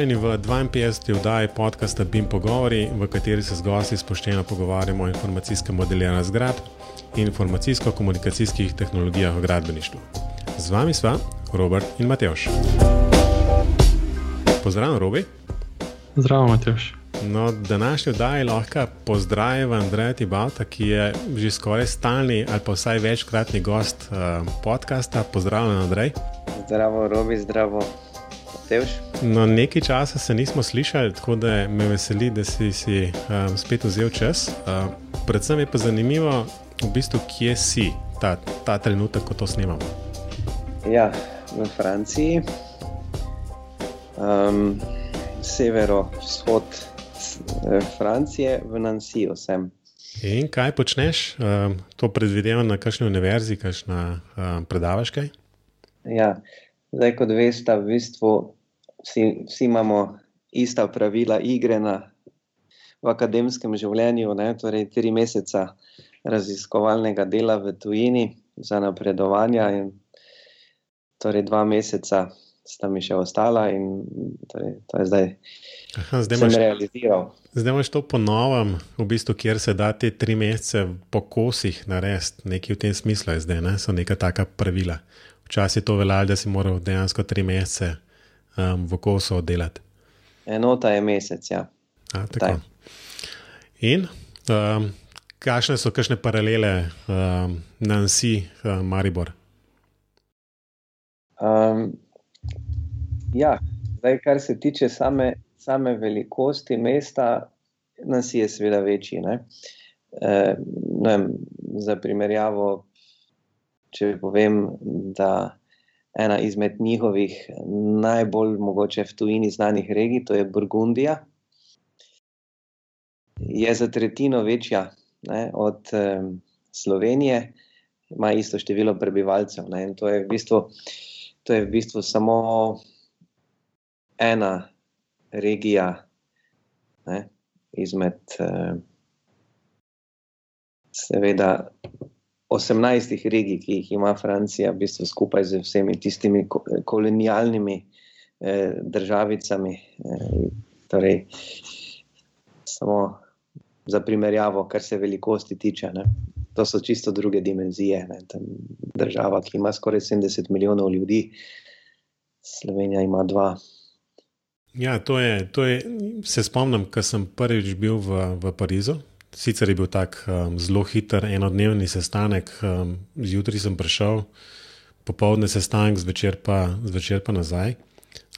Pozdravljeni v 52. oddaji podcasta BIM Pogovori, v kateri se z gosti spoštovano pogovarjamo o informacijskem modeliranju zgradb in informacijsko-komunikacijskih tehnologijah v gradbeništvu. Z vami sva Robert in Mateoš. Pozdravljen, Robi. Zdravo, Mateoš. No, današnji oddaji lahko pozdravim Andreja Tibauta, ki je že skoraj stalni ali pa vsaj večkratni gost uh, podcasta. Pozdravljen, Andrej. Zdravo, Robi, zdravo. Matevž. No, nekaj časa se nismo slišali, tako da me veseli, da si, si um, spet vzel čas. Uh, predvsem je pa zanimivo, v bistvu, kje si ta, ta trenutek, ko to snemamo. Ja, v Franciji, um, severo-vzhod eh, Francije, v Nansiju sem. In kaj počneš? Um, to predvidevam na kakšni univerzi, kakšna um, predavaš kaj? Ja, zdaj, kot veste, v bistvu vsi, vsi imamo ista pravila igre na, v akademskem življenju, ne? torej tri mesece raziskovalnega dela v tujini za napredovanja, in torej dva meseca sta mi še ostala, in torej, to je zdaj. Aha, zdaj sem imaš, realiziral. zdaj imaš to ponovem, v bistvu, kjer se da te tri mesece po kosih narediti, nekaj v tem smislu je zdaj, ne? so neka taka pravila. Včasih je to veljalo, da si moral dejansko tri mesece um, v kosu oddelati. Enota je mesec, ja. A, tako. In um, kakšne so kakšne paralele um, Nancy, um, Maribor? Um, ja, zdaj, kar se tiče same, same velikosti mesta, nas je seveda večji. Ne? E, ne vem, za primerjavo, če povem, da ena izmed njihovih najbolj mogoče v tujini znanih regij, to je Burgundija, je za tretjino večja ne, od um, Slovenije, ima isto število prebivalcev. Ne, in to je v bistvu to je v bistvu samo ena regija ne, izmed, eh, seveda, 18 regij, ki jih ima Francija, v bistvu skupaj z vsemi tistimi ko- kolonialnimi eh, državicami. Eh, torej, samo za primerjavo, kar se velikosti tiče. Ne. To so čisto druge dimenzije. Država, ki ima skoraj 70 milijonov ljudi, Slovenija ima dva. Ja, to je, to je, se spomnim, ko sem prvič bil v, v Parizu. Sicer je bil tak um, zelo hiter enodnevni sestanek, um, zjutraj sem prišel, popoldne sestanek, zvečer pa, zvečer pa nazaj.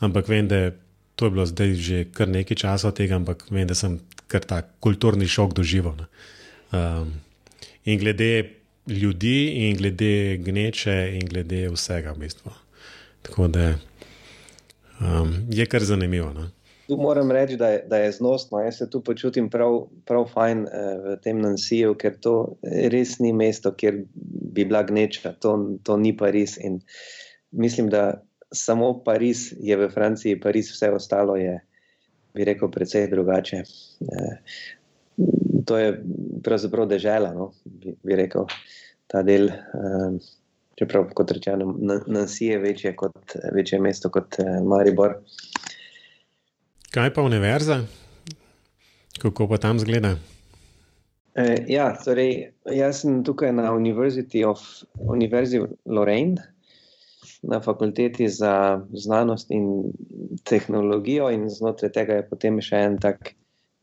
Ampak vem, da je to je bilo zdaj že kar nekaj časa od tega, ampak vem, da sem kar ta kulturni šok doživel. ne. Um, in glede ljudi, in glede gneče, in glede vsega, v bistvu. Tako da um, je kar zanimivo. No? Tu moram reči, da je, da je znosno. Jaz se tu počutim prav, prav fajn eh, v tem Nansiju, ker to res ni mesto, kjer bi bila gneča. To, to ni Pariz. In mislim, da samo Pariz je v Franciji, Pariz, vse ostalo je, bi rekel, precej drugače. Eh, to je pravzaprav dežela, no, bi, bi rekel, ta del. Eh, čeprav, kot rečeno, Nansi je večje, kot, večje mesto kot eh, Maribor. Kaj pa univerza? Kako pa tam zgleda? Eh, ja, torej, jaz sem tukaj na University of Univerzi Lorraine, na fakulteti za znanost in tehnologijo, in znotraj tega je potem še en tak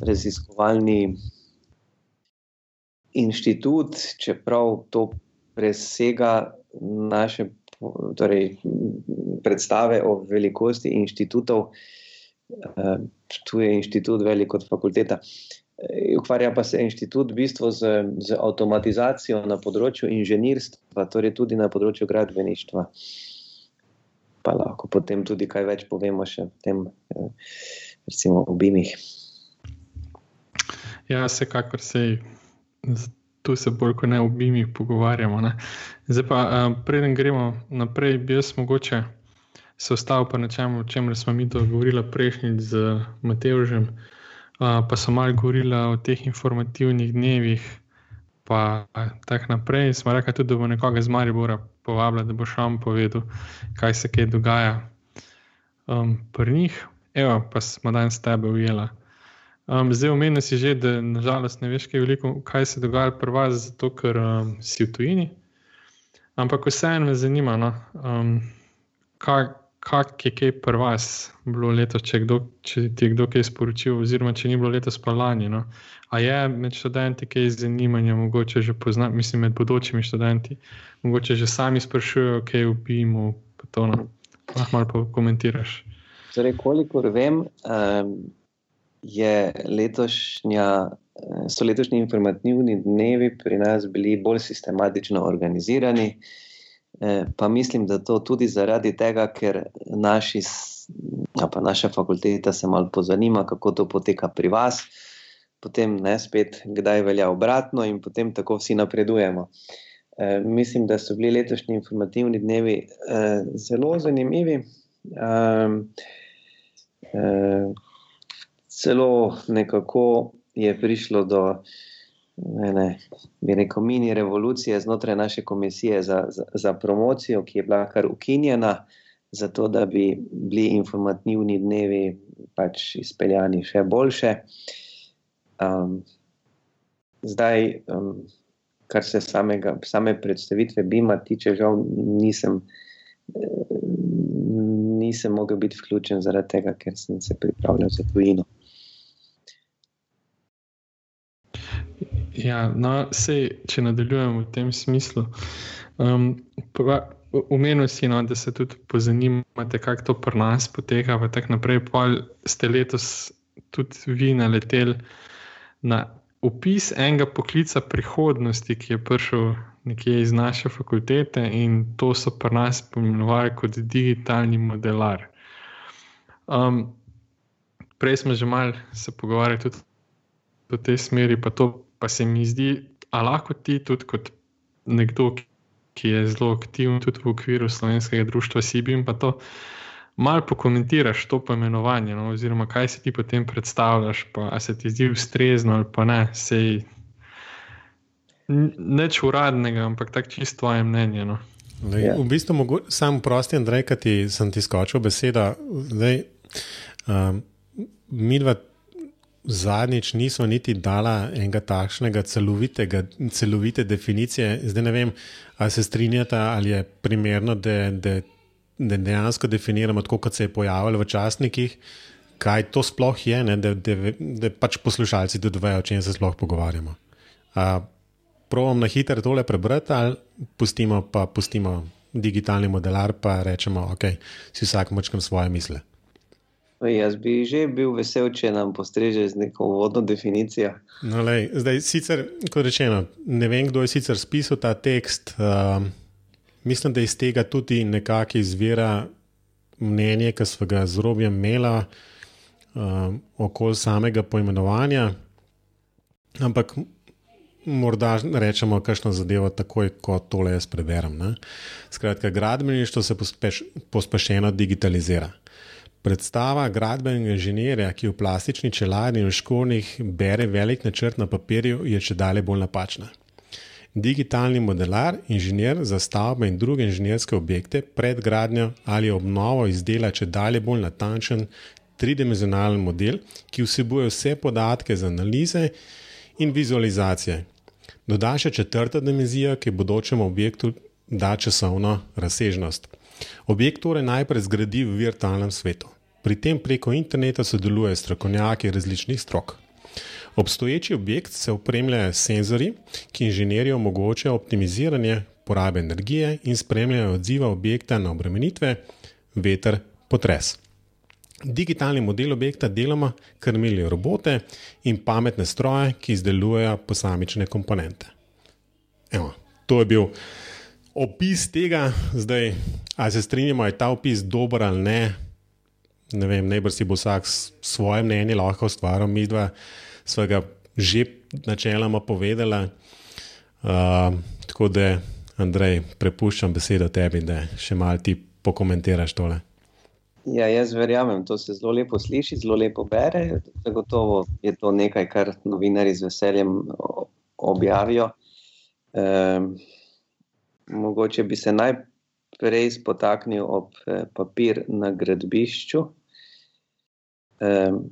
raziskovalni inštitut, čeprav to presega naše torej, predstave o velikosti inštitutov. Uh, tu je inštitut velik kot fakulteta. Uh, ukvarja pa se inštitut v bistvu z, z avtomatizacijo na področju inženirstva, torej tudi na področju gradbeništva. Pa lahko potem tudi kaj več povemo še o tem, uh, recimo, obimih. Ja, vsekakor se tu se bolj kot ne v obimih pogovarjamo. Ne. Zdaj pa, uh, preden gremo naprej, bi jaz mogoče se ostal pa na čem, o čemer smo mi to govorili prejšnjič z Matevžem, uh, pa so malo govorili o teh informativnih dnevih, pa tako naprej. Smo rekli tudi, da bo nekoga iz Maribora povabila, da bo šam povedal, kaj se kaj dogaja um, pri njih. Evo, pa smo danes tebe ujela. Um, zdaj, omenil si že, da nažalost ne veš, kaj, veliko, kaj se dogaja pri vas, zato ker um, si v tujini. Ampak vseeno me zanima, no, um, kak, kak je kaj pri vas bilo letos, če, kdo, če ti je kdo kaj sporočil, oziroma če ni bilo letos pa lani. No. A je med študenti kaj zanimanja, mogoče že poznati, mislim, med bodočimi študenti, mogoče že sami sprašujejo, kaj v BIM-u, pa to no. lahko malo komentiraš. Torej, kolikor vem, um, letošnja, so letošnji informativni dnevi pri nas bili bolj sistematično organizirani. Eh, pa mislim, da to tudi zaradi tega, ker naši, pa naša fakulteta se malo pozanima, kako to poteka pri vas, potem ne spet, kdaj velja obratno, in potem tako vsi napredujemo. E, mislim, da so bili letošnji informativni dnevi e, zelo zanimivi. E, e, celo nekako je prišlo do ene, bi rekel, mini revolucije znotraj naše komisije za, za, za promocijo, ki je bila kar ukinjena, zato da bi bili informativni dnevi pač izpeljani še boljše. Um, zdaj, um, kar se samega, same predstavitve Bima tiče, žal nisem. Nisem mogel biti vključen zaradi tega, ker sem se pripravljal za tujino. Ja, no, sej, če nadaljujemo v tem smislu. Um, Umenil si, no, da se tudi pozanimate, kako to pri nas poteka. Pa ste letos tudi vi naleteli na opis enega poklica prihodnosti, ki je prišel nekje iz naše fakultete in to so pri nas pomenovali kot digitalni modelar. Um, prej smo že malo se pogovarjali tudi v tej smeri, pa to pa se mi zdi, da lahko ti tudi kot nekdo, ki je zelo aktiven tudi v okviru slovenskega društva Sibim, pa to malo pokomentiraš, to poimenovanje, no, oziroma kaj si ti potem predstavljaš, pa se ti zdi ustrezno ali pa ne, sej neč uradnega, ampak tako čisto tvoje mnenje. No. Lej, ja. v bistvu, mogo, sam prosti, Andrej, ki ti sem ti skočil beseda. Zdaj, um, mi dva zadnjič nismo niti dala enega takšnega celovite definicije. Zdaj ne vem, ali se strinjate, ali je primerno, da, da, da dejansko definiramo tako, kot se je pojavilo v časnikih, kaj to sploh je, ne, da, da, da pač poslušalci tudi vejo, o čem se sploh pogovarjamo. Provom na hitro tole prebrati, ali pustimo pa pustimo digitalni modelar, pa rečemo, ok, si vsak močkam svoje misle. Jaz bi že bil vesel, če nam postreže z neko vodno definicijo. No, lej, zdaj, sicer, kot rečeno, ne vem, kdo je sicer spisal ta tekst. Uh, mislim, da iz tega tudi nekako izvira mnenje, ki smo ga z robjem imeli uh, okoli samega poimenovanja. Ampak morda rečemo, kakšno zadevo, takoj ko tole jaz preberem. Ne? Skratka, gradbeništvo se pospeš, pospešeno digitalizira. Predstava gradbenega inženirja, ki v plastični čeladi in v školnih bere velik načrt na papirju, je če dalje bolj napačna. Digitalni modelar, inženir za stavbe in druge inženirske objekte pred gradnjo ali obnovo izdela če dalje bolj natančen tridimenzionalen model, ki vsebuje vse podatke za analize in vizualizacije. Doda še četrta dimenzija, ki bodočemu objektu da časovno razsežnost. Objekt torej najprej zgradi v virtualnem svetu. Pri tem preko interneta sodelujejo strokovnjaki različnih strok. Obstoječi objekt se opremlja s senzori, ki inženirju omogočajo optimiziranje porabe energije in spremljajo odziva objekta na obremenitve, veter, potres. Digitalni model objekta deloma krmilijo robote in pametne stroje, ki izdelujejo posamične komponente. Evo, to je bil opis tega, zdaj, ali se strinjamo, je ta opis dober ali ne. Ne vem, najbrž si bo vsak svoje mnenje lahko ustvaril, mi dva smo ga že načeloma povedala. Uh, tako da, Andrej, prepuščam besedo tebi, da še malo ti pokomentiraš tole. Ja, jaz verjamem, to se zelo lepo sliši, zelo lepo bere. Zagotovo je to nekaj, kar novinari z veseljem objavijo. Um, mogoče bi se najprej spotaknil ob eh, papir na gradbišču. Um,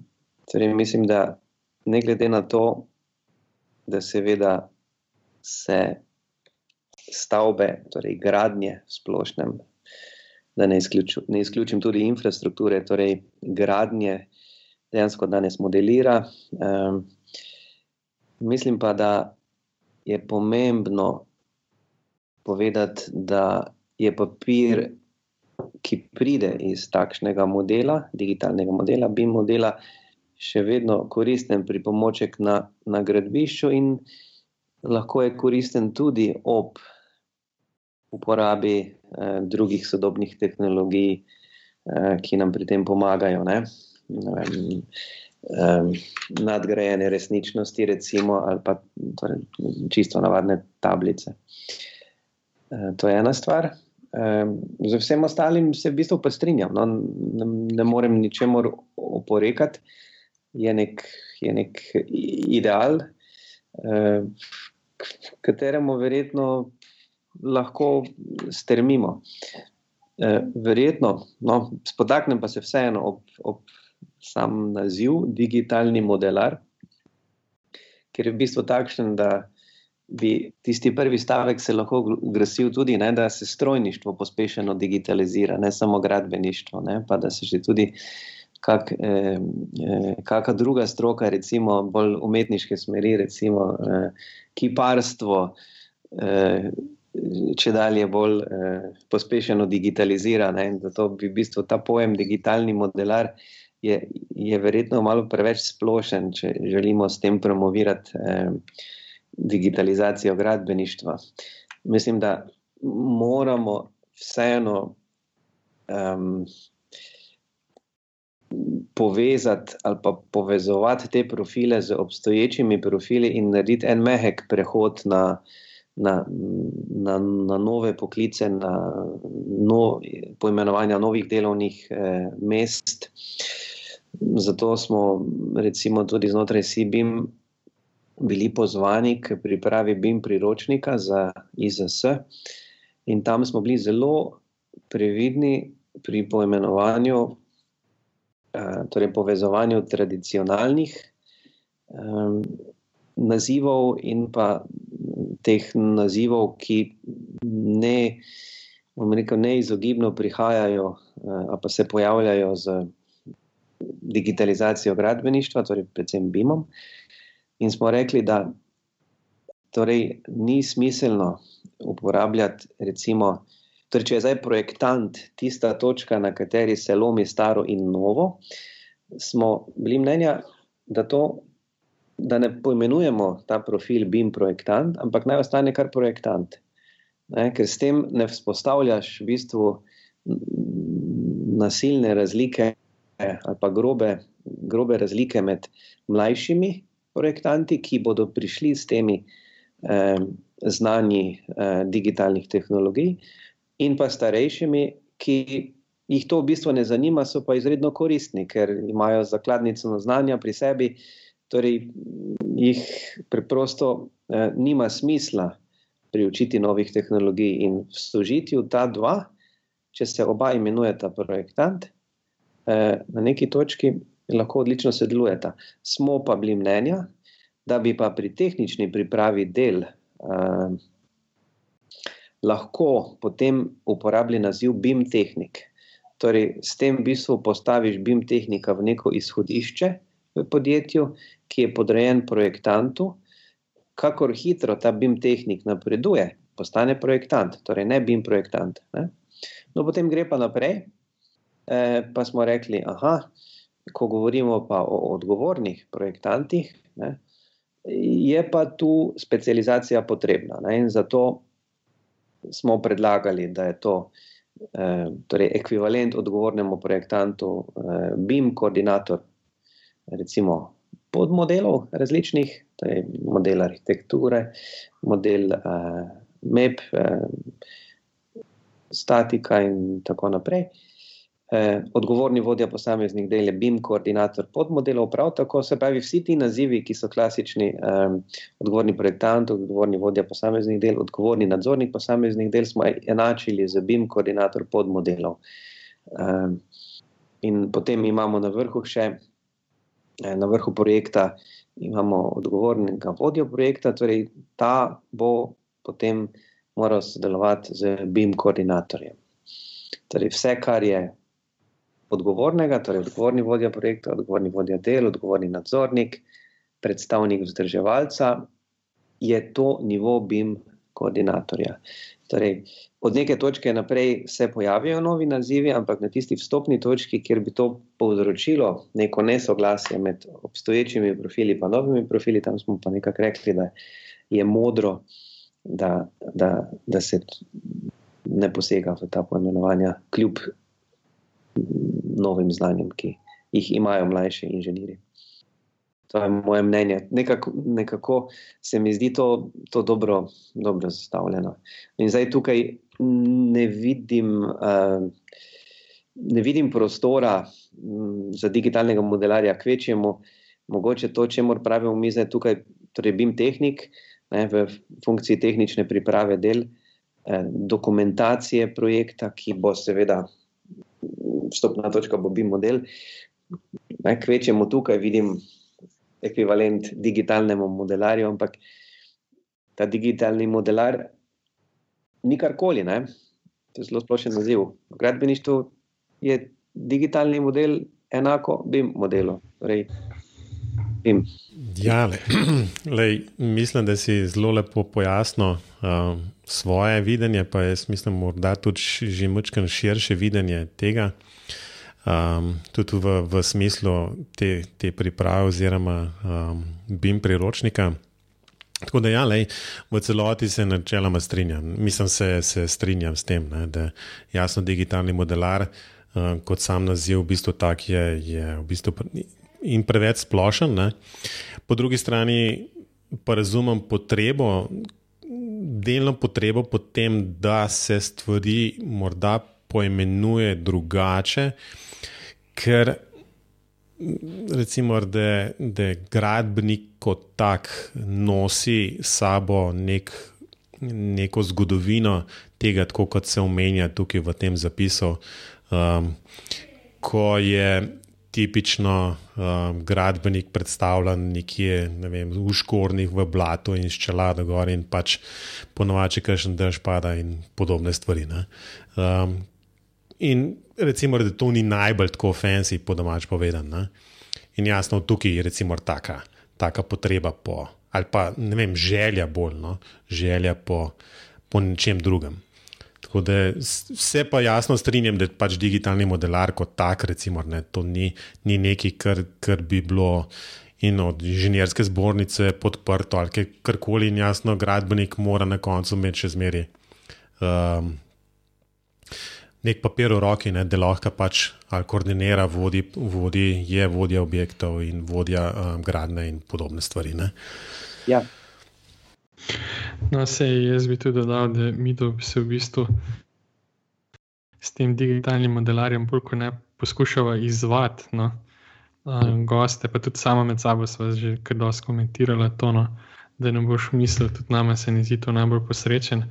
torej mislim, da ne glede na to, da seveda se stavbe, torej gradnje v splošnem, da ne, izključu, ne izključim tudi infrastrukture, torej gradnje dejansko danes modelira. Um, mislim pa, da je pomembno povedati, da je papir, ki pride iz takšnega modela, digitalnega modela, BIM modela, še vedno koristen pri pomoček na, na gradbišču in lahko je koristen tudi ob uporabi eh, drugih sodobnih tehnologij, eh, ki nam pri tem pomagajo. Ne? Ne vem, um, nadgrajene resničnosti, recimo, ali pa torej, čisto navadne tablice. Uh, to je ena stvar. Z vsem ostalim se v bistvu pa strinjam. No? Ne, ne morem ničemor oporekati, je nek, je nek ideal, uh, k kateremu verjetno lahko strmimo. Uh, verjetno, no, spodaknem pa se vseeno ob, ob sam naziv, digitalni modelar, ker je v bistvu takšen, da bi tisti prvi stavek se lahko glasil tudi, ne, da se strojništvo pospešeno digitalizira, ne samo gradbeništvo, ne, pa da se že tudi kak, eh, kakšna druga stroka, recimo bolj umetniške smeri, recimo eh, kiparstvo. Eh, Če dalje bolj eh, pospešeno digitalizira, ne, in zato bi v bistvu ta pojem digitalni modelar je, je verjetno malo preveč splošen, če želimo s tem promovirati eh, digitalizacijo gradbeništva. Mislim, da moramo vseeno um, povezati ali pa povezovati te profile z obstoječimi profili in narediti en mehek prehod na. Na, na, na nove poklice, na no, poimenovanja novih delovnih eh, mest. Zato smo, recimo, tudi znotraj SIBIM bili pozvani k pripravi BIM priročnika za IZS, in tam smo bili zelo previdni pri poimenovanju, eh, torej povezovanju tradicionalnih um, nazivov in pa teh nazivov, ki ne, rekel, neizogibno prihajajo, uh, pa se pojavljajo z digitalizacijo gradbeništva, torej predvsem BIM-om. In smo rekli, da torej, ni smiselno uporabljati, recimo, torej, če je zdaj projektant tista točka, na kateri se lomi staro in novo, smo bili mnenja, da, to, da ne poimenujemo ta profil BIM projektant, ampak naj ostane kar projektant. Ne, ker s tem ne vzpostavljaš v bistvu nasilne razlike ali pa grobe, grobe razlike med mlajšimi projektanti, ki bodo prišli s temi eh, znanji eh, digitalnih tehnologij, in pa starejšimi, ki jih to v bistvu ne zanima, so pa izredno koristni, ker imajo zakladnico znanja pri sebi, torej jih preprosto eh, nima smisla priučiti novih tehnologij in v ta dva, če se oba imenujeta projektant. Eh, na neki točki lahko odlično sodelujeta. Smo pa bili mnenja, da bi pa pri tehnični pripravi del eh, lahko potem uporabili naziv BIM tehnik. Torej, s tem v bistvu postaviš BIM tehnika v neko izhodišče v podjetju, ki je podrejen projektantu. Kakor hitro ta BIM tehnik napreduje, postane projektant, torej ne BIM projektant. Ne? No, potem gre pa naprej, Eh, pa smo rekli, da ko govorimo pa o odgovornih projektantih, ne, je pa tu specializacija potrebna. Ne, in zato smo predlagali, da je to eh, torej ekvivalent odgovornemu projektantu, eh, BIM koordinator, recimo podmodelov različnih, torej model arhitekture, model eh, MEP, eh, statika in tako naprej. Eh, odgovorni vodja posameznih del je BIM, koordinator podmodelov, prav tako se pravi vsi ti nazivi, ki so klasični, eh, odgovorni projektant, odgovorni vodja posameznih del, odgovorni nadzornik posameznih del, smo enačili z BIM, koordinator podmodelov. Eh, in potem imamo na vrhu še na vrhu projekta imamo odgovornega vodjo projekta, torej ta bo potem moral sodelovati z BIM koordinatorjem. Torej vse, kar je odgovornega, torej odgovorni vodja projekta, odgovorni vodja del, odgovorni nadzornik, predstavnik vzdrževalca, je to nivo BIM koordinatorja. Torej, od neke točke naprej se pojavijo novi nazivi, ampak na tisti vstopni točki, kjer bi to povzročilo neko nesoglasje med obstoječimi profili in novimi profili, tam smo pa nekako rekli, da je modro, da, da, da se ne posega v ta pojmenovanja, kljub novim znanjem, ki jih imajo mlajši inženirji. To je moje mnenje. Nekako, nekako se mi zdi to, to dobro, dobro zastavljeno. In zdaj tukaj ne vidim, uh, ne vidim prostora um, za digitalnega modelarja, kvečjemu, mogoče to, če moramo praviti, mi zdaj tukaj, torej BIM tehnik, ne, v funkciji tehnične priprave del, eh, dokumentacije projekta, ki bo seveda vstopna točka, bo BIM model. Ne, kvečjemu tukaj vidim ekvivalent digitalnemu modelarju, ampak ta digitalni modelar ni karkoli. Ne? To je zelo splošen naziv. V gradbeništvu je digitalni model enako BIM modelu. Torej, BIM. Ja, le, lej, mislim, da si zelo lepo pojasnil uh, svoje videnje, pa jaz mislim, da tudi že močkaj širše videnje tega um, tudi v, v smislu te, te priprave oziroma um, BIM priročnika. Tako da, ja, lej, v celoti se načeloma strinjam. Mislim, se, se strinjam s tem, ne, da jasno digitalni modelar, uh, kot sam naziv, v bistvu tak je, je v bistvu in preveč splošen. Ne. Po drugi strani pa razumem potrebo, delno potrebo po tem, da se stvari morda poimenuje drugače, ker recimo, da, da gradbenik kot tak nosi sabo nek, neko zgodovino tega, tako kot se omenja tukaj v tem zapisu, um, ko je. Tipično um, gradbenik predstavljen nekje ne vem, v škornjih, v blatu in ščelado gor, in pač ponovadi, če kažem, dež pada in podobne stvari. Um, in recimo, da to ni najbolj tako fancy, po domač povedano. In jasno, tukaj je recimo taka, taka potreba po, ali pa ne vem, želja bolj, no? želja po, po nečem drugem. Tako da vse pa jasno strinjam, da pač digitalni modelar kot tak, recimo, ne, to ni, ni nekaj, kar, kar bi bilo. In od inženirske zbornice podprto, ali karkoli, in jasno, gradbenik mora na koncu imeti še zmeraj um, nek papir v roki, ne, da lahko pač koordinira, vodi, vodi, je vodja objektov in vodja um, gradne in podobne stvari. Ja. No, se jaz bi tudi dodal, da mi to se v bistvu s tem digitalnim modelarjem bolj kot ne poskušava izvati. No. Goste, pa tudi sama med sabo smo že kar dosti komentirali to, no, da ne boš mislil, tudi nama se ni zdi to najbolj posrečen.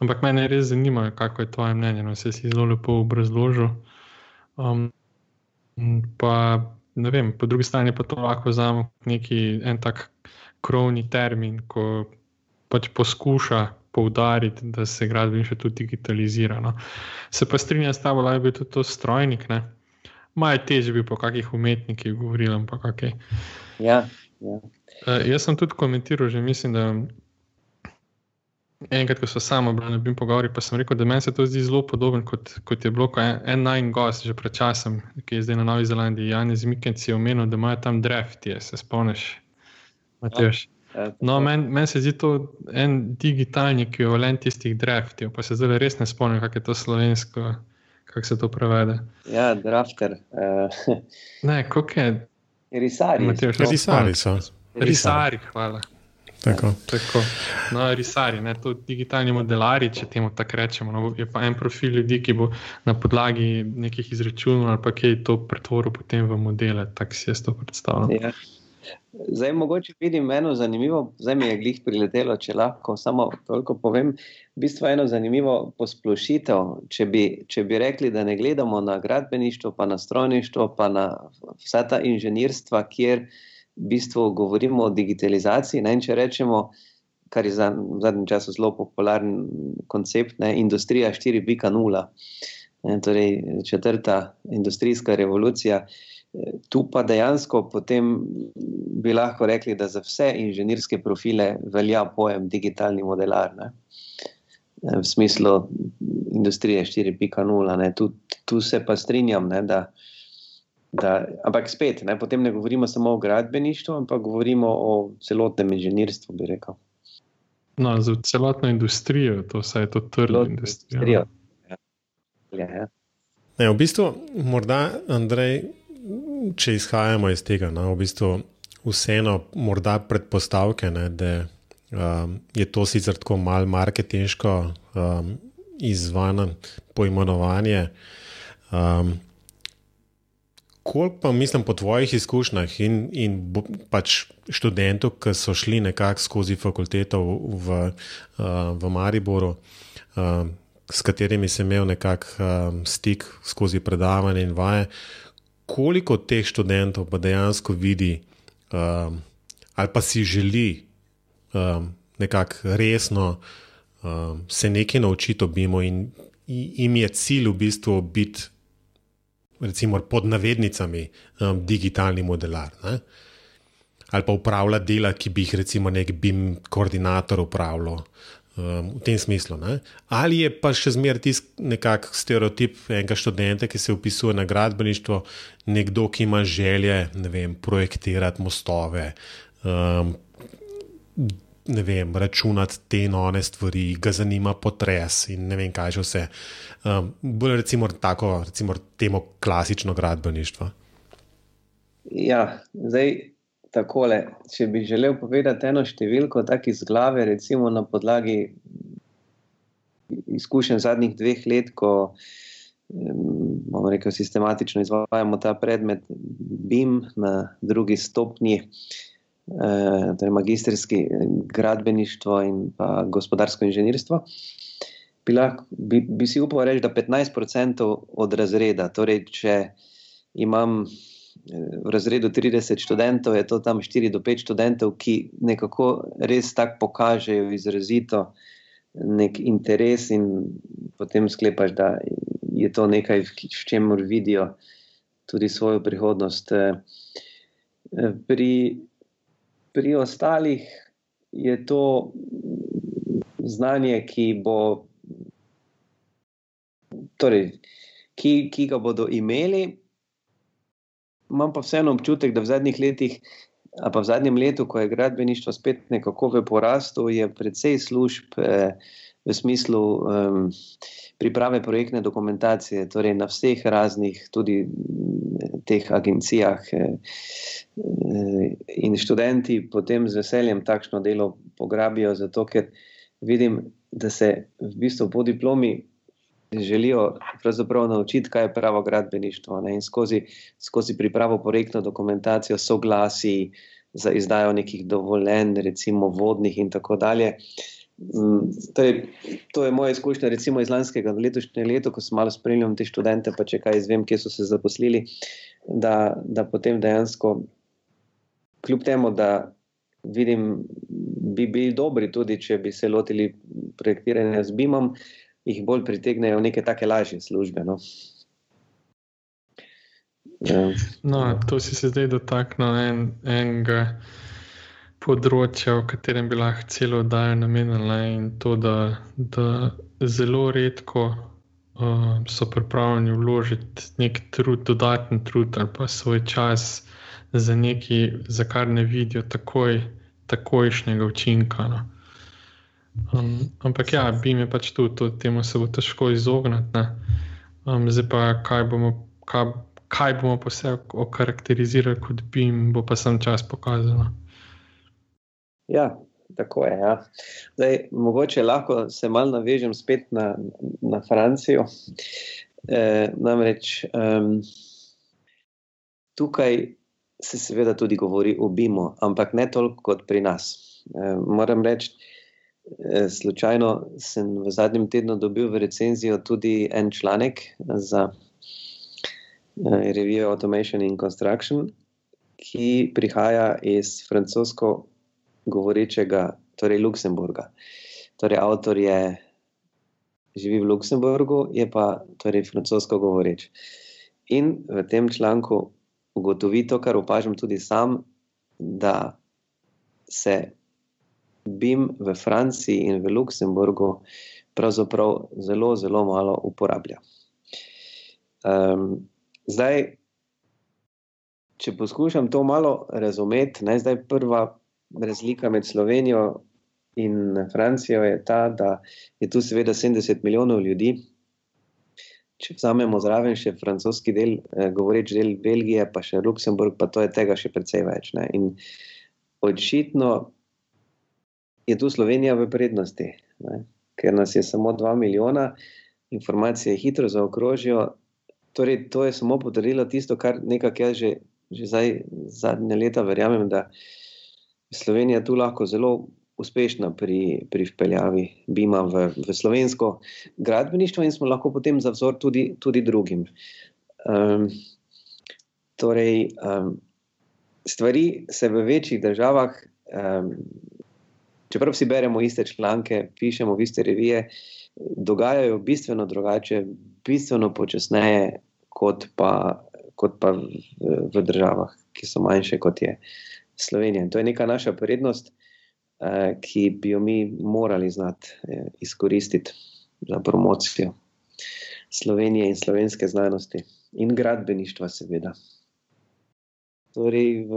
Ampak me res zanima, kako je tvoje mnenje. No, se si zelo lepo obrazložil. Um, pa, vem, po drugi strani pa to lahko vzamemo kot neki en tak krovni termin, ko pač poskuša poudariti, da se gradbeništvo tudi digitalizira. No. Se pa strinjam s tabo, da je bil tudi to strojnik. Maj težje bi po kakih umetnikih govorili. Okay. Ja, ja. Uh, jaz sem tudi komentiral, že mislim, da enkrat, ko so samo bili na BIM pogovori, pa sem rekel, da meni se to zdi zelo podoben, kot, kot je bilo en, en najn gost že pred časom, ki je zdaj na Novi Zelandiji. Janis Mikenc je omenil, da imajo tam drefti, se spomniš, Matejš. Ja, ja, no, meni men se zdi to en digitalni ekvivalent tistih dreftiv, pa se zdaj res ne spomnim, kako je to slovensko, kako se to prevede. Ja, drafter. Uh. Ne, kako je? Risari. Risari so. Risari, hvala. Tako. Tako. No, risari, ne, to digitalni modelari, če temu tako rečemo. No, je pa en profil ljudi, ki bo na podlagi nekih izračunov ali pa kaj to pretvoril potem v modele. Tako si jaz to predstavljam. Ja. Zdaj, mogoče vidim eno zanimivo, zdaj mi je glih priletelo, če lahko samo toliko povem. V bistvu eno zanimivo posplošitev, če bi, če bi rekli, da ne gledamo na gradbeništvo, pa na strojništvo, pa na vsa ta inženirstva, kjer v bistvu govorimo o digitalizaciji. Ne, če rečemo, kar je za, v zadnjem času zelo popularen koncept, ne, industrija 4.0, torej četrta industrijska revolucija. Tu pa dejansko potem bi lahko rekli, da za vse inženirske profile velja pojem digitalni modelar. Ne? V smislu industrije 4.0. Tu, tu se pa strinjam, ne, da, da, ampak spet, ne, potem ne govorimo samo o gradbeništvu, ampak govorimo o celotnem inženirstvu, bi rekel. No, za celotno industrijo, to se je to trlo industrijo. Ja. Ja, ja. Ne, v bistvu, morda, Andrej, če izhajamo iz tega, no, v bistvu vseeno, morda predpostavke, ne, da um, je to sicer tako malo marketinško um, izvano poimenovanje. Um, Koliko pa mislim po tvojih izkušnjah in, in pač študentov, ki so šli nekako skozi fakulteto v, v, uh, v Mariboru, uh, s katerimi sem imel nekakšen um, stik skozi predavanje in vaje, koliko teh študentov pa dejansko vidi um, ali pa si želi um, nekako resno um, se nekaj naučiti o BIM-u, in jim je cilj v bistvu biti, recimo, pod navednicami, um, digitalni modelar. Ne? Ali pa upravljati dela, ki bi jih, recimo, nek BIM koordinator upravljal, um, v tem smislu. Ne? Ali je pa še zmeraj tisti nekakšen stereotip enega študenta, ki se upisuje na gradbeništvo, nekdo, ki ima želje vem, projektirati mostove. Um, Ne vem, računati te nove stvari, ga zanima potres in ne vem, kaj že vse. Um, bolj recimo tako, recimo temu klasično gradbeništvo. Ja, zdaj takole, če bi želel povedati eno številko, tako iz glave, recimo na podlagi izkušenj zadnjih dveh let, ko bomo rekel, sistematično izvajamo ta predmet BIM na drugi stopnji, eh, torej magistrski gradbeništvo in pa gospodarsko inženirstvo. Bi, lahko, bi, bi si upal reči, da 15% od razreda, torej če imam v razredu 30 študentov, je to tam 4 do 5 študentov, ki nekako res tako pokažejo izrazito nek interes in potem sklepaš, da je to nekaj, v čemer vidijo tudi svojo prihodnost. Pri, pri ostalih je to znanje, ki bo. Torej, ki, ki ga bodo imeli, imam pa vseeno občutek, da v zadnjih letih, pa v zadnjem letu, ko je gradbeništvo spet nekako v porastu, je precej služb eh, v smislu um, priprave projektne dokumentacije, torej na vseh raznih, tudi teh agencijah. Eh, in študenti potem z veseljem takšno delo pograbijo, zato ker vidim, da se v bistvu po diplomi želijo naučiti, kaj je pravo gradbeništvo. Ne? In skozi, skozi pripravo projektno dokumentacijo, soglasi za izdajo nekih dovoljenj, recimo vodnih in tako dalje. Mm, torej, to je moja izkušnja, recimo iz lanskega letošnjega leta, ko sem malo spremljal te študente, pa če kaj izvem, kje so se zaposlili, da, da potem dejansko, kljub temu, da vidim, bi bili dobri tudi, če bi se lotili projektiranja z BIM-om, jih bolj pritegnejo neke take lažje službe. No. Ja. No, to si se zdaj dotaknil en, enega področja, v katerem bi lahko celo oddajo namenili. In to, da, da zelo redko uh, so pripravljeni vložiti nek trud, dodaten trud ali pa svoj čas za nekaj, za kar ne vidijo takoj, takojšnjega učinka. No. Um, ampak ja, bi mi pač tu, to, temu se bo težko izogniti. Um, zdaj pa, kaj bomo, kaj, kaj bomo posebej okarakterizirali kot bi jim, bo pa sem čas pokazal. Ja, tako je. Ja. Zdaj, mogoče lahko se malo navežem spet na, na Francijo. E, namreč um, tukaj se seveda tudi govori o BIM-u, ampak ne toliko kot pri nas. E, moram reči, slučajno sem v zadnjem tednu dobil v recenzijo tudi en članek za e, revijo Automation in Construction, ki prihaja iz francosko govorečega, torej Luksemburga. Torej, avtor je živi v Luksemburgu, je pa torej francosko govoreč. In v tem članku ugotovi to, kar opažam tudi sam, da se BIM v Franciji in v Luksemburgu pravzaprav zelo, zelo malo uporablja. Um, zdaj, če poskušam to malo razumeti, naj zdaj prva razlika med Slovenijo in Francijo je ta, da je tu seveda 70 milijonov ljudi, če vzamemo zraven še francoski del, eh, govoreč del Belgije, pa še Luksemburg, pa to je tega še precej več. Ne? In očitno je tu Slovenija v prednosti, ne? ker nas je samo 2 milijona, informacije hitro zaokrožijo. Torej, to je samo potrdilo tisto, kar nekako jaz že, že zdaj, zadnje leta verjamem, da je Slovenija tu lahko zelo uspešna pri, pri vpeljavi BIM-a v, v slovensko gradbeništvo in smo lahko potem za vzor tudi, tudi drugim. Um, torej, um, stvari se v večjih državah, um, čeprav si beremo iste članke, pišemo v iste revije, dogajajo bistveno drugače, bistveno počasneje, kot pa, kot pa v, v državah, ki so manjše kot je Slovenija. In to je neka naša prednost. Eh, ki bi jo mi morali znati eh, izkoristiti za promocijo Slovenije in slovenske znanosti in gradbeništva, seveda. Torej, v,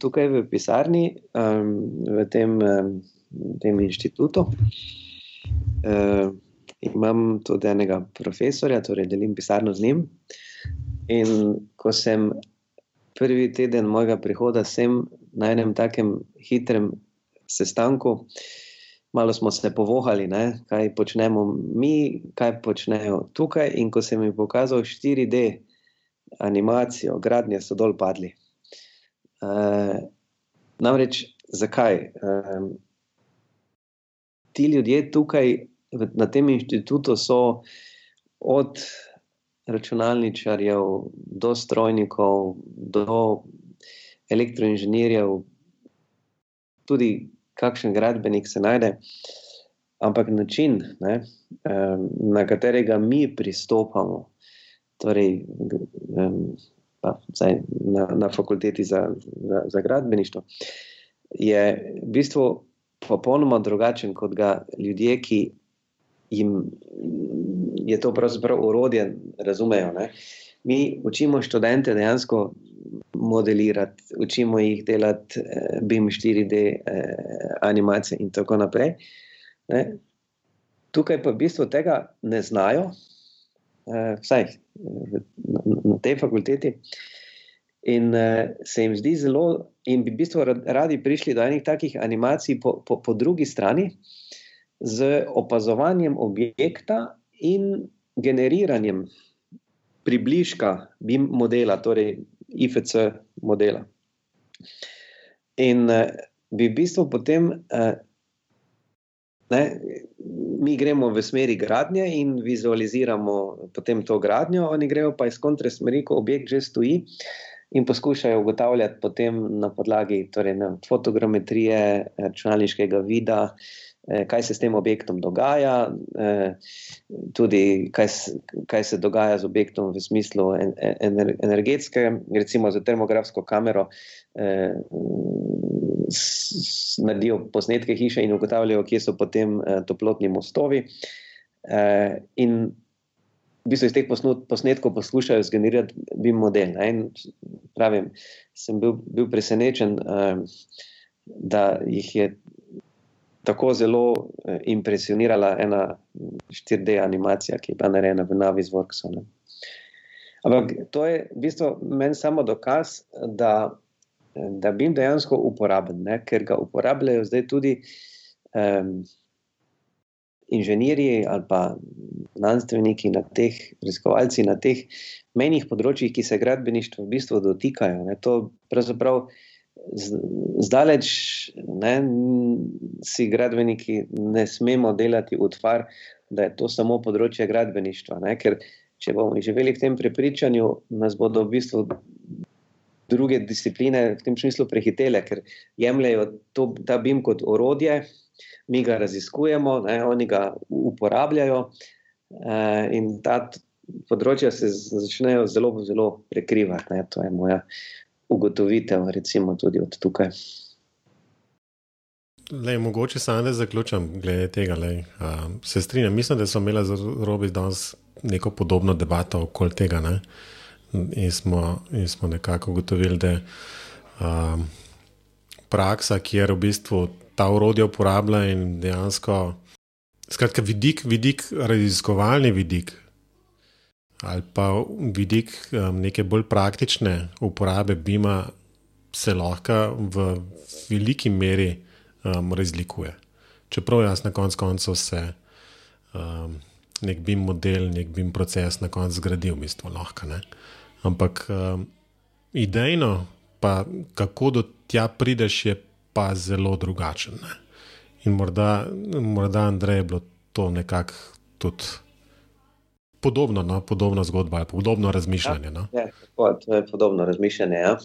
tukaj v pisarni, um, v tem, um, tem inštitutu, um, imam tudi enega profesorja, torej delim pisarno z njim. In ko sem prvi teden mojega prihoda sem na enem takem hitrem sestanku. Malo smo se povohali, ne, kaj počnemo mi, kaj počnejo tukaj. In ko sem jim pokazal 4D animacijo, gradnje so dol padli. E, namreč, zakaj? E, ti ljudje tukaj na tem inštitutu so od računalničarjev do strojnikov, do elektroinženirjev, tudi kakšen gradbenik se najde, ampak način, ne, na katerega mi pristopamo, torej pa, zdaj, na, na fakulteti za, za, za gradbeništvo, je v bistvu popolnoma drugačen kot ga ljudje, ki jim je to pravzaprav urodje, razumejo. Ne. Mi učimo študente dejansko modelirati, učimo jih delati eh, BIM 4D eh, animacije in tako naprej. Ne. Tukaj pa v bistvu tega ne znajo, eh, vsaj eh, na, na tej fakulteti. In uh, se jim zdi zelo, in bi v bistvu radi prišli do enih takih animacij po, po, po drugi strani, z opazovanjem objekta in generiranjem približka BIM modela, torej IFC modela. In uh, bi v bistvu potem, uh, ne, mi gremo v smeri gradnje in vizualiziramo potem to gradnjo, oni grejo pa iz kontre smeri, ko objekt že stoji. In poskušajo ugotavljati potem na podlagi torej, ne, fotogrametrije, računalniškega vida, eh, kaj se s tem objektom dogaja, eh, tudi kaj, kaj se dogaja z objektom v smislu ener, energetske, recimo za termografsko kamero. Naredijo posnetke hiše in ugotavljajo, kje so potem eh, toplotni mostovi. Eh, in v bistvu iz teh posnetkov poskušajo zgenerirati BIM model. Pravim, sem bil, bil presenečen, eh, da jih je tako zelo eh, impresionirala ena 4D animacija, ki je bila narejena v Navisworksu. Ampak to je v bistvu meni samo dokaz, da, da bi jim dejansko uporaben, ne? ker ga uporabljajo zdaj tudi um, inženirji ali pa znanstveniki, na teh raziskovalci, na teh menjih področjih, ki se gradbeništva v bistvu dotikajo. Ne. To pravzaprav zdaleč ne, si gradbeniki ne smemo delati utvar, da je to samo področje gradbeništva. Ne, ker če bomo živeli v tem prepričanju, nas bodo v bistvu druge discipline v tem smislu prehitele, ker jemljajo to, ta BIM kot orodje, mi ga raziskujemo, ne, oni ga uporabljajo eh, in ta področja se začnejo zelo, zelo prekrivati. Ne, to je moja ugotovitev, recimo tudi od tukaj. Lej, mogoče samo da zaključim glede tega. Lej, uh, se strinjam, mislim, da so imeli za robi danes neko podobno debato okoli tega. Ne? In, smo, in smo nekako ugotovili, da je um, praksa, kjer v bistvu ta urodja uporablja in dejansko, skratka, vidik, vidik, raziskovalni vidik, ali pa vidik um, neke bolj praktične uporabe BIM-a se lahko v veliki meri um, razlikuje. Čeprav jaz na koncu koncev se um, nek BIM model, nek BIM proces na koncu zgradi v bistvu lahko. Ne? Ampak um, idejno, pa kako do tja prideš, je pa zelo drugačen. Ne? In morda, morda Andrej, je bilo to nekako tudi podobno, no? podobno zgodba podobno razmišljanje. No? Ja, ja, to je podobno razmišljanje. Ja.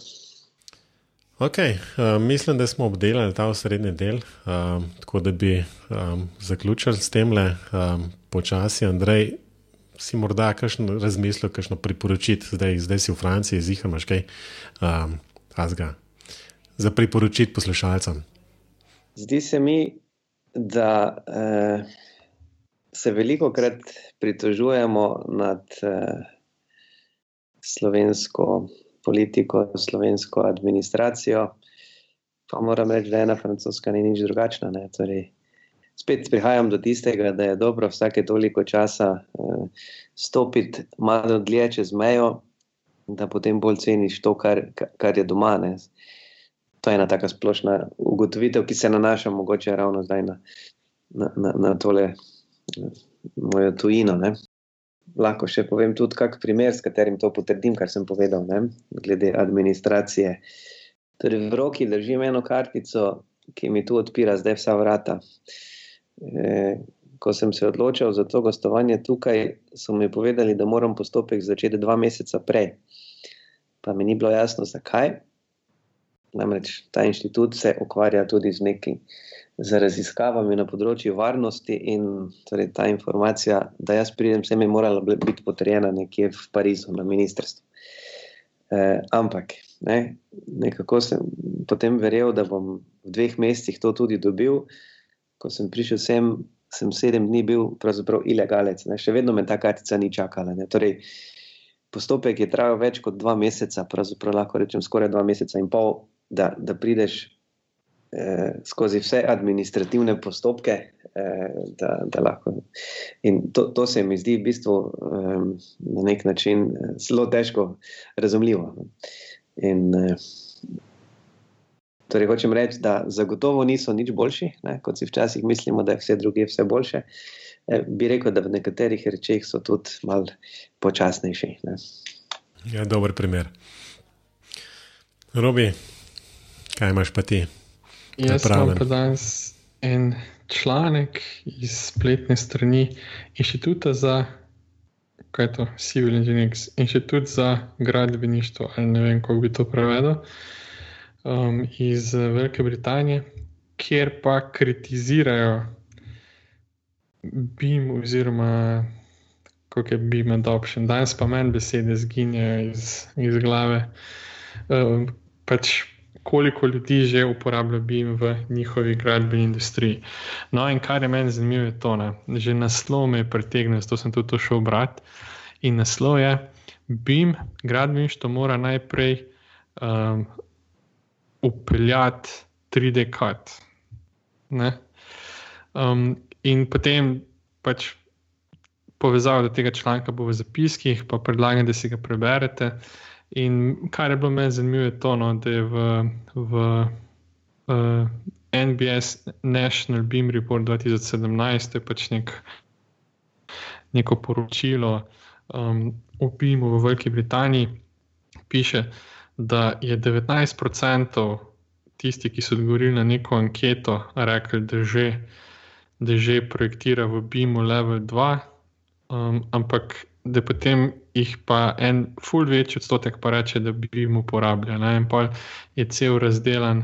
Okay, uh, mislim, da smo obdelali ta osrednji del, uh, tako da bi um, zaključili s tem le um, počasi. Andrej, si morda kakšno razmislil, kakšno priporočiti, zdaj, zdaj si v Franciji, zihar imaš kaj um, azga za priporočiti poslušalcem. Zdi se mi, da. Uh se veliko krat pritožujemo nad uh, slovensko politiko, slovensko administracijo, pa moram reči, da ena francoska ni nič drugačna. Torej, spet prihajam do tistega, da je dobro vsake toliko časa uh, stopiti malo dlje čez mejo, da potem bolj ceniš to, kar, kar je doma. Ne? To je ena taka splošna ugotovitev, ki se nanaša mogoče ravno zdaj na, na, na, na tole mojo tujino. Ne. Lahko še povem tudi kak primer, s katerim to potrdim, kar sem povedal, ne, glede administracije. Torej, v roki držim eno kartico, ki mi tu odpira zdaj vsa vrata. E, ko sem se odločil za to gostovanje tukaj, so mi povedali, da moram postopek začeti dva meseca prej. Pa mi ni bilo jasno, zakaj. Namreč ta inštitut se ukvarja tudi z nekim z raziskavami na področju varnosti, in torej, ta informacija, da jaz pridem, sem je morala biti potrjena nekje v Parizu, na ministrstvu. E, ampak ne, nekako sem potem verjel, da bom v dveh mesecih to tudi dobil. Ko sem prišel sem, sem sedem dni bil pravzaprav ilegalec, ne, še vedno me ta kartica ni čakala. Torej, postopek je trajal več kot dva meseca, pravzaprav lahko rečem skoraj dva meseca in pol, da, da prideš eh, skozi vse administrativne postopke. Eh, da, da lahko. In to, to se mi zdi v bistvu eh, na nek način zelo težko razumljivo. In, eh, torej, hočem reči, da zagotovo niso nič boljši, ne, kot si včasih mislimo, da je vse druge vse boljše. Eh, bi rekel, da v nekaterih rečeh so tudi malo počasnejši. Ne. Ja, dober primer. Robi, kaj imaš pa ti? Jaz imam pa danes en članek iz spletne strani Inštituta za, kaj je to, Civil Engineering, Inštitut za gradbeništvo, ali ne vem, kako bi to prevedel, um, iz Velike Britanije, kjer pa kritizirajo BIM oziroma kako je BIM adoption. Danes pa meni besede zginjajo iz, iz glave. Um, pač koliko ljudi že uporablja BIM v njihovi gradbeni industriji. No, in kar je meni zanimivo, je to, da že naslov me je pritegnil, zato sem tudi šel brati. In naslov je: BIM, gradbeništvo mora najprej um, upeljati 3D kat. Um, in potem pač. Povezava do tega članka v zapiskih, pa predlagam, da si ga preberete. In kar je bilo meni zanimivo, je to, no, da je v, v uh, eh, NBS National Beam Report 2017 pač nek, neko poročilo um, o PIM-u v Veliki Britaniji, piše, da je 19% tistih, ki so odgovorili na neko anketo, rekli, da že, da že projektira v BIM-u level 2, um, ampak da potem jih pa en ful večji odstotek pa reče, da bi jim uporabljal. In pa je cel razdelan.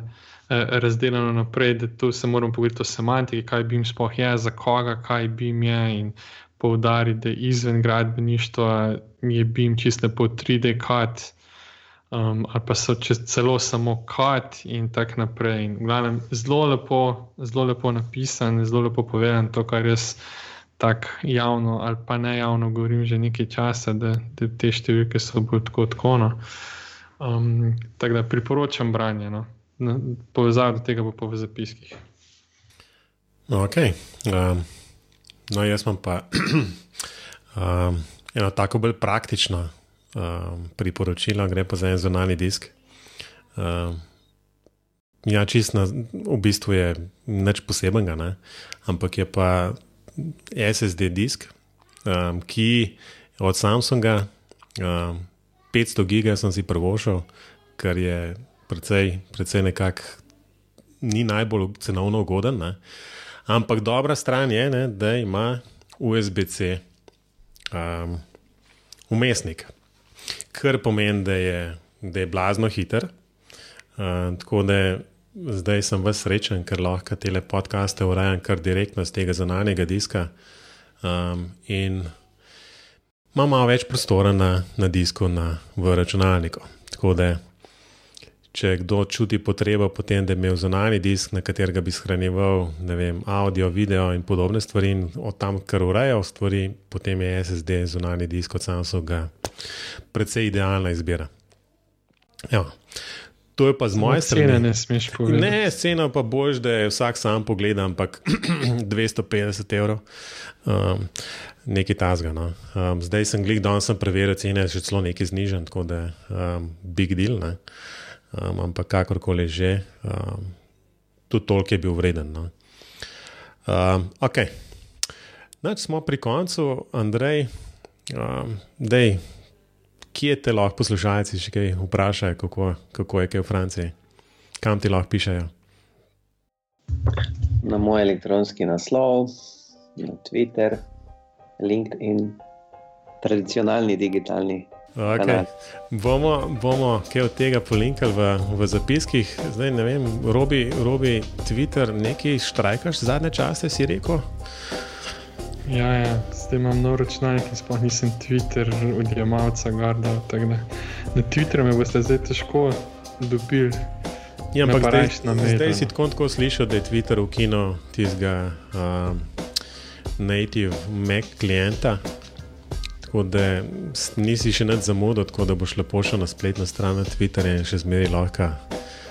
Eh, razdeljeno naprej, da tu se moramo pogovoriti o semantiki, kaj bi jim sploh je, za koga, kaj bi jim je, in poudariti, da izven gradbeništva je bi jim čisto po 3D kat, um, ali pa so celo samo kat in tako naprej. In glavnem, zelo lepo, zelo lepo napisan, zelo lepo povedan, to, kar jaz tako javno ali pa ne javno govorim že nekaj časa, da, da te številke so bolj tako odkono. Um, tako da priporočam branje. No. Povezava do tega bo pa v zapiskih. Ok. Um, no, jaz imam pa um, eno tako bolj praktično um, priporočilo, gre pa za en zunani disk. Um, ja, čist na, v bistvu je nič posebenega, ne? ampak je pa SSD disk, um, ki od Samsunga um, 500 giga sem si prvošil, kar je precej, precej nekako ni najbolj cenovno ugoden. Ne? Ampak dobra stran je, ne, da ima USB-C um, umestnik, kar pomeni, da je, da je blazno hiter. Uh, tako da zdaj sem vas srečen, ker lahko te podcaste urejam kar direktno z tega zunanjega diska. Um, in imam malo več prostora na, na disku, na, v računalniku. Tako da, če kdo čuti potrebo potem, da bi imel zunanji disk, na katerega bi shranjeval vem, audio, video in podobne stvari, in od tam, kar urejal stvari, potem je SSD zunanji disk od Samsunga precej idealna izbira. Evo. To je pa z moje strani. Ne, ne smeš povedati. Ne, scena pa bož, da je vsak sam pogled, ampak 250 evrov. Um, nekaj tasga. No. Um, zdaj sem gledal, da sem preveril cene, še celo nekaj znižen, tako da je um, big deal. Um, ampak kakorkoli že, um, tudi toliko je bil vreden. No. Um, ok. Nač smo pri koncu, Andrej, um, dej kje te lahko poslušalci še kaj vprašajo, kako, kako je kaj v Franciji, kam ti lahko pišajo? Na moj elektronski naslov, na Twitter, LinkedIn, tradicionalni digitalni. Okay. Bomo, bomo kaj od tega polinkali v, v zapiskih. Zdaj ne vem, robi, robi Twitter, nekaj štrajkaš zadnje čase, si rekel. Ja, ja, zdaj imam nov računalnik in sploh nisem Twitter odjemalca garda. Na Twitterju me boste zdaj težko dobili. Ja, ampak zdaj, zdaj si tako, tako slišal, da je Twitter ukinil tistega um, native Mac klienta. Tako da nisi še nad zamudil, tako da boš lepo šel na spletno stran Twitterja in še zmeraj lahko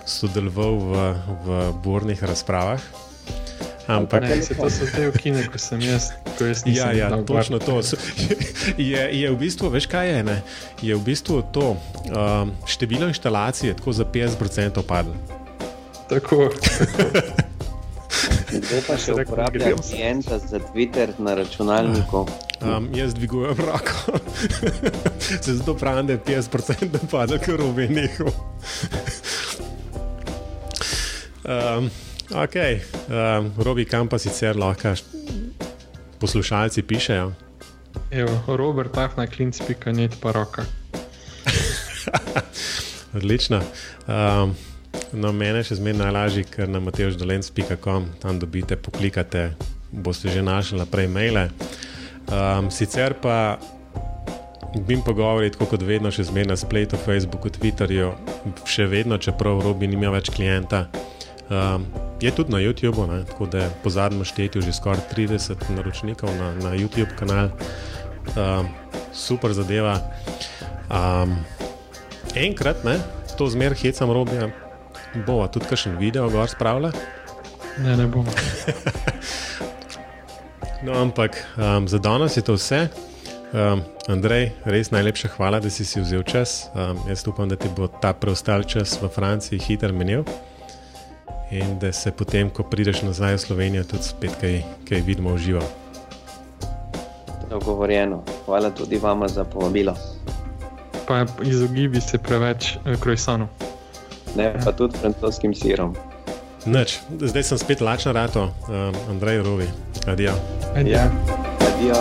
sodeloval v, v burnih razpravah. Ampak ne, se to so te ukine, ko sem jaz. Ko jaz ja, ja točno to. Je, je v bistvu, veš kaj je, ne? je v bistvu to um, število inštalacij tako za 50% padlo. Tako. Kdo pa še uporablja klienta za Twitter na računalniku? Um, jaz dvigujem roko. Se zato pravim, da je 50% padlo, ker v menih. Um, Ok, um, Robi, kam pa sicer lahko poslušalci pišejo? Evo, Robert, afna klinc, pika net pa roka. Odlično. Um, no, mene še zmeraj najlažje, ker na mateoždolenc.com tam dobite, poklikate, boste že našli naprej maile. Um, sicer pa bi jim pogovorili, kot vedno, še zmeraj na spletu, Facebooku, Twitterju, še vedno, čeprav Robi nima več klienta. Um, je tudi na YouTubu, ne? tako da po zadnjem štetju že skoraj 30 naročnikov na, na YouTube kanal. Um, super zadeva. Um, enkrat, ne? to zmeraj hecam robija, bo tudi kakšen video gor spravlja. Ne, ne bom. no, ampak um, za danes je to vse. Um, Andrej, res najlepša hvala, da si si vzel čas. Um, jaz upam, da ti bo ta preostal čas v Franciji hitro menil in da se potem, ko prideš nazaj v Slovenijo, tudi spet kaj, kaj vidimo v živo. Dogovorjeno. Hvala tudi vama za povabilo. Pa izogibi se preveč eh, krojsanu. Ne, pa tudi francoskim sirom. Noč, zdaj sem spet lačen, rato, um, Andrej Rovi. Adijo. Ja, adijo.